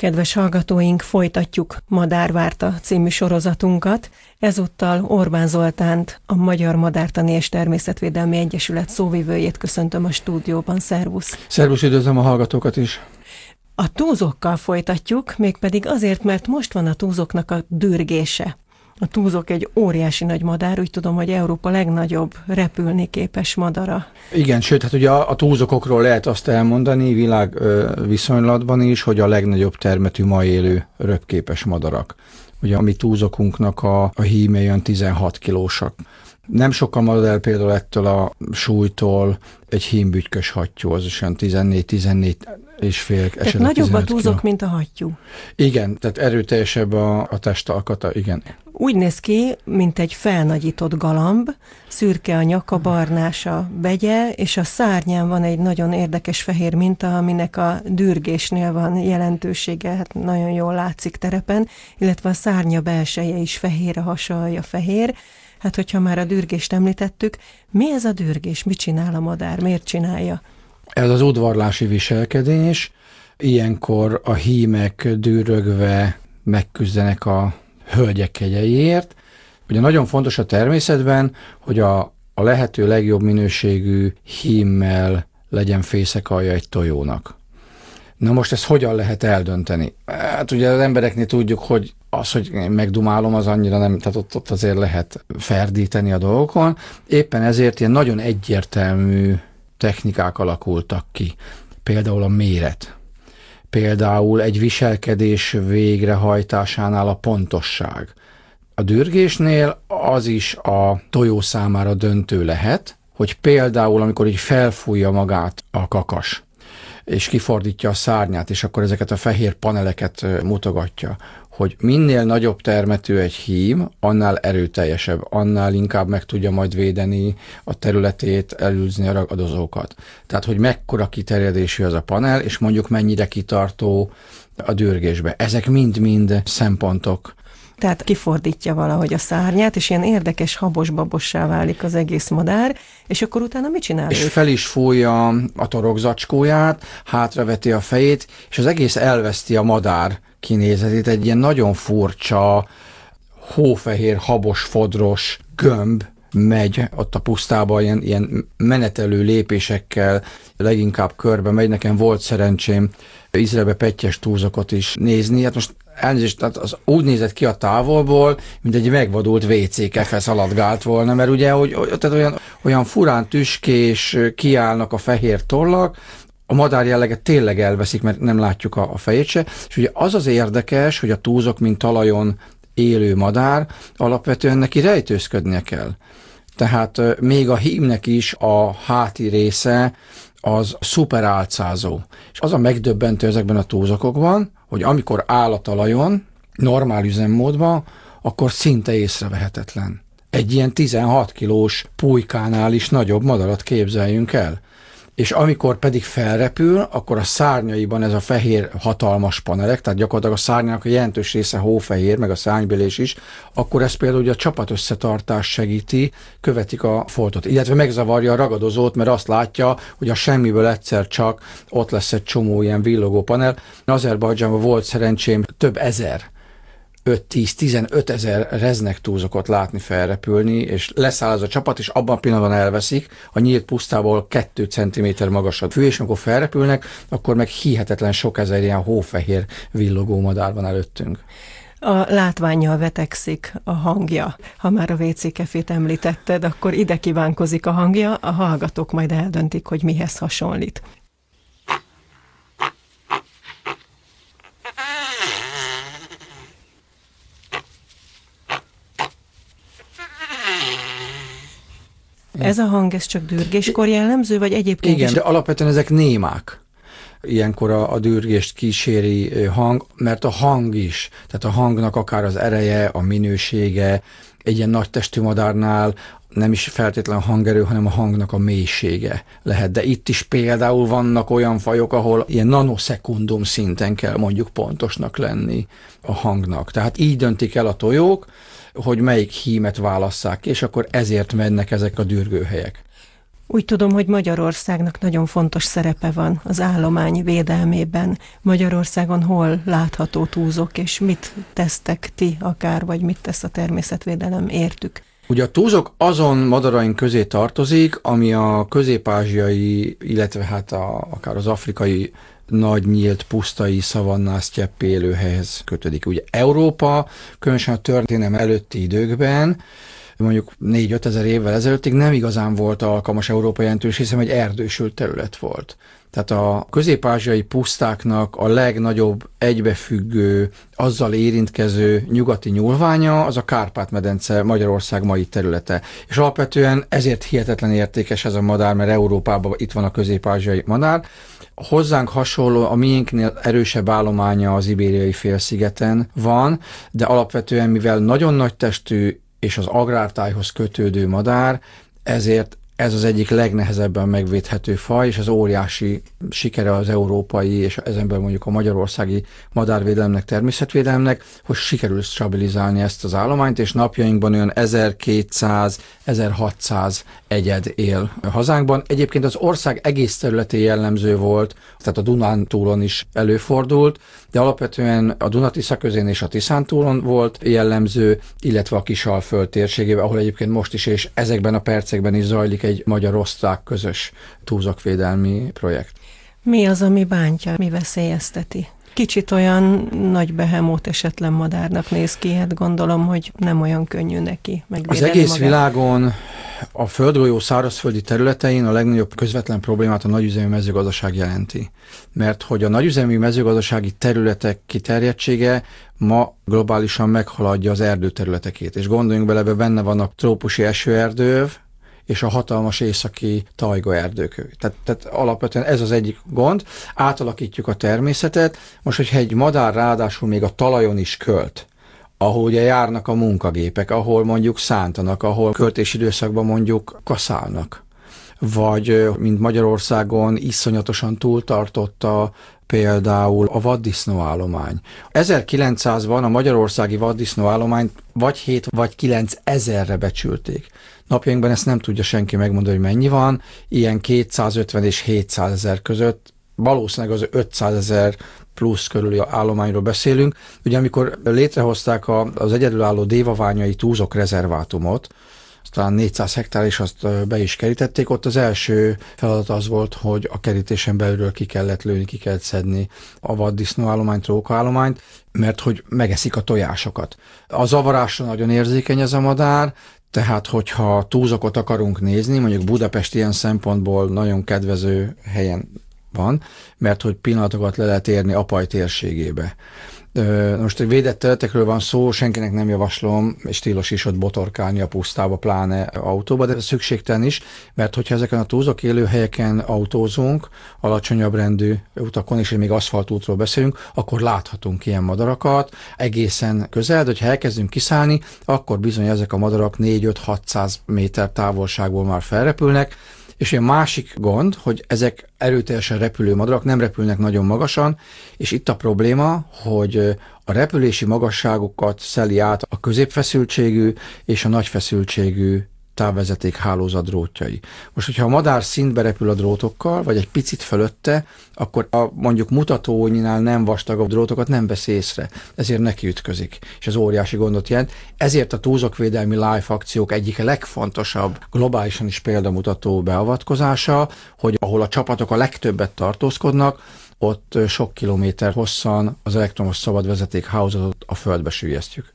Kedves hallgatóink, folytatjuk Madárvárta című sorozatunkat. Ezúttal Orbán Zoltánt, a Magyar Madártani és Természetvédelmi Egyesület szóvivőjét köszöntöm a stúdióban. Szervusz! Szervusz, üdvözlöm a hallgatókat is! A túzokkal folytatjuk, mégpedig azért, mert most van a túzoknak a dürgése. A túzok egy óriási nagy madár, úgy tudom, hogy Európa legnagyobb repülni képes madara. Igen, sőt, hát ugye a, a túzokokról lehet azt elmondani világ viszonylatban is, hogy a legnagyobb termetű ma élő röpképes madarak. Ugye a mi túzokunknak a, a hímei olyan 16 kilósak. Nem sokkal marad el például ettől a súlytól egy hímbütykös hattyú, az is olyan 14-14 és fél esetleg Tehát nagyobb a túzok, kiló. mint a hattyú. Igen, tehát erőteljesebb a, a testalkata, igen. Úgy néz ki, mint egy felnagyított galamb, szürke a nyaka, barnás a begye, és a szárnyán van egy nagyon érdekes fehér minta, aminek a dürgésnél van jelentősége, hát nagyon jól látszik terepen, illetve a szárnya belseje is fehér, a hasalja fehér. Hát, hogyha már a dürgést említettük, mi ez a dürgés? Mit csinál a madár? Miért csinálja? Ez az udvarlási viselkedés. Ilyenkor a hímek dűrögve megküzdenek a hölgyek kegyeiért. Ugye nagyon fontos a természetben, hogy a, a lehető legjobb minőségű hímmel legyen fészekalja egy tojónak. Na most ezt hogyan lehet eldönteni? Hát ugye az embereknél tudjuk, hogy az, hogy megdumálom, az annyira nem, tehát ott, ott azért lehet ferdíteni a dolgokon. Éppen ezért ilyen nagyon egyértelmű technikák alakultak ki. Például a méret például egy viselkedés végrehajtásánál a pontosság. A dürgésnél az is a tojó számára döntő lehet, hogy például, amikor így felfújja magát a kakas, és kifordítja a szárnyát, és akkor ezeket a fehér paneleket mutogatja, hogy minél nagyobb termetű egy hím, annál erőteljesebb, annál inkább meg tudja majd védeni a területét, elűzni a ragadozókat. Tehát, hogy mekkora kiterjedésű az a panel, és mondjuk mennyire kitartó a dürgésbe. Ezek mind-mind szempontok, tehát kifordítja valahogy a szárnyát, és ilyen érdekes habos-babossá válik az egész madár, és akkor utána mit csinál? És ő? fel is fújja a torokzacskóját, hátraveti a fejét, és az egész elveszti a madár kinézetét, egy ilyen nagyon furcsa, hófehér, habos, fodros gömb megy ott a pusztában, ilyen, ilyen menetelő lépésekkel leginkább körbe megy. Nekem volt szerencsém Izraelbe pettyes túlzakot is nézni. Hát most elnézést, tehát az úgy nézett ki a távolból, mint egy megvadult WC kefe szaladgált volna, mert ugye hogy, tehát olyan, olyan furán tüskés kiállnak a fehér tollak, a madár jelleget tényleg elveszik, mert nem látjuk a, a fejét se, és ugye az az érdekes, hogy a túzok, mint talajon élő madár, alapvetően neki rejtőzködnie kell. Tehát még a hímnek is a háti része az szuper álcázó. És az a megdöbbentő ezekben a túzokokban, hogy amikor áll a talajon, normál üzemmódban, akkor szinte észrevehetetlen. Egy ilyen 16 kilós pulykánál is nagyobb madarat képzeljünk el és amikor pedig felrepül, akkor a szárnyaiban ez a fehér hatalmas panelek, tehát gyakorlatilag a szárnyának a jelentős része hófehér, meg a szárnybélés is, akkor ez például ugye a csapat összetartás segíti, követik a foltot, illetve megzavarja a ragadozót, mert azt látja, hogy a semmiből egyszer csak ott lesz egy csomó ilyen villogó panel. Azerbajdzsánban volt szerencsém több ezer 5-10-15 ezer reznek túlzokot látni felrepülni, és leszáll az a csapat, és abban a pillanatban elveszik, a nyílt pusztából 2 cm magas a fű, és amikor felrepülnek, akkor meg hihetetlen sok ezer ilyen hófehér villogó madár van előttünk. A látványjal vetekszik a hangja. Ha már a WC kefét említetted, akkor ide kívánkozik a hangja, a hallgatók majd eldöntik, hogy mihez hasonlít. Ez a hang, ez csak dürgéskor jellemző, vagy egyébként Igen, is? de alapvetően ezek némák. Ilyenkor a, a dürgést kíséri hang, mert a hang is, tehát a hangnak akár az ereje, a minősége, egy ilyen nagy testű madárnál nem is feltétlen a hangerő, hanem a hangnak a mélysége lehet. De itt is például vannak olyan fajok, ahol ilyen nanoszekundum szinten kell mondjuk pontosnak lenni a hangnak. Tehát így döntik el a tojók, hogy melyik hímet válasszák és akkor ezért mennek ezek a dürgőhelyek. Úgy tudom, hogy Magyarországnak nagyon fontos szerepe van az állomány védelmében. Magyarországon hol látható túzok, és mit tesztek ti akár, vagy mit tesz a természetvédelem értük? Ugye a túzok azon madaraink közé tartozik, ami a közép-ázsiai, illetve hát a, akár az afrikai nagy nyílt pusztai szavannás élőhelyhez kötődik. Ugye Európa, különösen a történelem előtti időkben, mondjuk 4-5 ezer évvel ezelőttig nem igazán volt alkalmas Európa jelentős, hiszen egy erdősült terület volt. Tehát a közép-ázsiai pusztáknak a legnagyobb egybefüggő, azzal érintkező nyugati nyúlványa az a Kárpát-medence Magyarország mai területe. És alapvetően ezért hihetetlen értékes ez a madár, mert Európában itt van a közép-ázsiai madár. Hozzánk hasonló, a miénknél erősebb állománya az ibériai félszigeten van, de alapvetően, mivel nagyon nagy testű és az agrártájhoz kötődő madár, ezért ez az egyik legnehezebben megvédhető faj, és az óriási sikere az európai, és ezen belül mondjuk a magyarországi madárvédelemnek, természetvédelemnek, hogy sikerül stabilizálni ezt az állományt, és napjainkban olyan 1200-1600 egyed él hazánkban. Egyébként az ország egész területé jellemző volt, tehát a Dunántúlon is előfordult, de alapvetően a Dunatisza közén és a Tiszántúlon volt jellemző, illetve a Kisalföld térségében, ahol egyébként most is, és ezekben a percekben is zajlik magyar-osztrák közös túlzakvédelmi projekt. Mi az, ami bántja, mi veszélyezteti? Kicsit olyan nagy behemót esetlen madárnak néz ki, hát gondolom, hogy nem olyan könnyű neki megvédeni Az egész magát. világon a földgolyó szárazföldi területein a legnagyobb közvetlen problémát a nagyüzemű mezőgazdaság jelenti. Mert hogy a nagyüzemű mezőgazdasági területek kiterjedtsége ma globálisan meghaladja az erdőterületekét. És gondoljunk bele, benne vannak trópusi esőerdőv, és a hatalmas északi tajgaerdők. Tehát, tehát alapvetően ez az egyik gond, átalakítjuk a természetet, most hogyha egy madár ráadásul még a talajon is költ, ahol ugye járnak a munkagépek, ahol mondjuk szántanak, ahol költési időszakban mondjuk kaszálnak, vagy mint Magyarországon iszonyatosan túltartotta például a vaddisznóállomány. 1900-ban a magyarországi vaddisznóállományt vagy 7 vagy 9 ezerre becsülték. Napjainkban ezt nem tudja senki megmondani, hogy mennyi van, ilyen 250 és 700 ezer között, valószínűleg az 500 ezer plusz körüli állományról beszélünk. Ugye amikor létrehozták az egyedülálló dévaványai túzok rezervátumot, talán 400 hektár, és azt be is kerítették. Ott az első feladat az volt, hogy a kerítésen belülről ki kellett lőni, ki kellett szedni a vaddisznóállományt, rókaállományt, mert hogy megeszik a tojásokat. A zavarásra nagyon érzékeny ez a madár, tehát, hogyha túlzokot akarunk nézni, mondjuk Budapest ilyen szempontból nagyon kedvező helyen van, mert hogy pillanatokat le lehet érni Apaj térségébe. Most egy védett területekről van szó, senkinek nem javaslom, és tilos is ott botorkálni a pusztába, pláne autóba, de szükségtelen is, mert hogyha ezeken a túlzok élőhelyeken autózunk, alacsonyabb rendű utakon, és még aszfaltútról beszélünk, akkor láthatunk ilyen madarakat egészen közel, de hogyha elkezdünk kiszállni, akkor bizony ezek a madarak 4-5-600 méter távolságból már felrepülnek, és a másik gond, hogy ezek erőteljesen repülő madarak nem repülnek nagyon magasan, és itt a probléma, hogy a repülési magasságokat szeli át a középfeszültségű és a nagyfeszültségű távvezeték hálózat drótjai. Most, hogyha a madár szintbe repül a drótokkal, vagy egy picit fölötte, akkor a mondjuk mutatónyinál nem vastagabb drótokat nem vesz észre, ezért neki ütközik, és ez óriási gondot jelent. Ezért a túlzokvédelmi live akciók egyik legfontosabb, globálisan is példamutató beavatkozása, hogy ahol a csapatok a legtöbbet tartózkodnak, ott sok kilométer hosszan az elektromos szabadvezeték hálózatot a földbe sűjesztjük.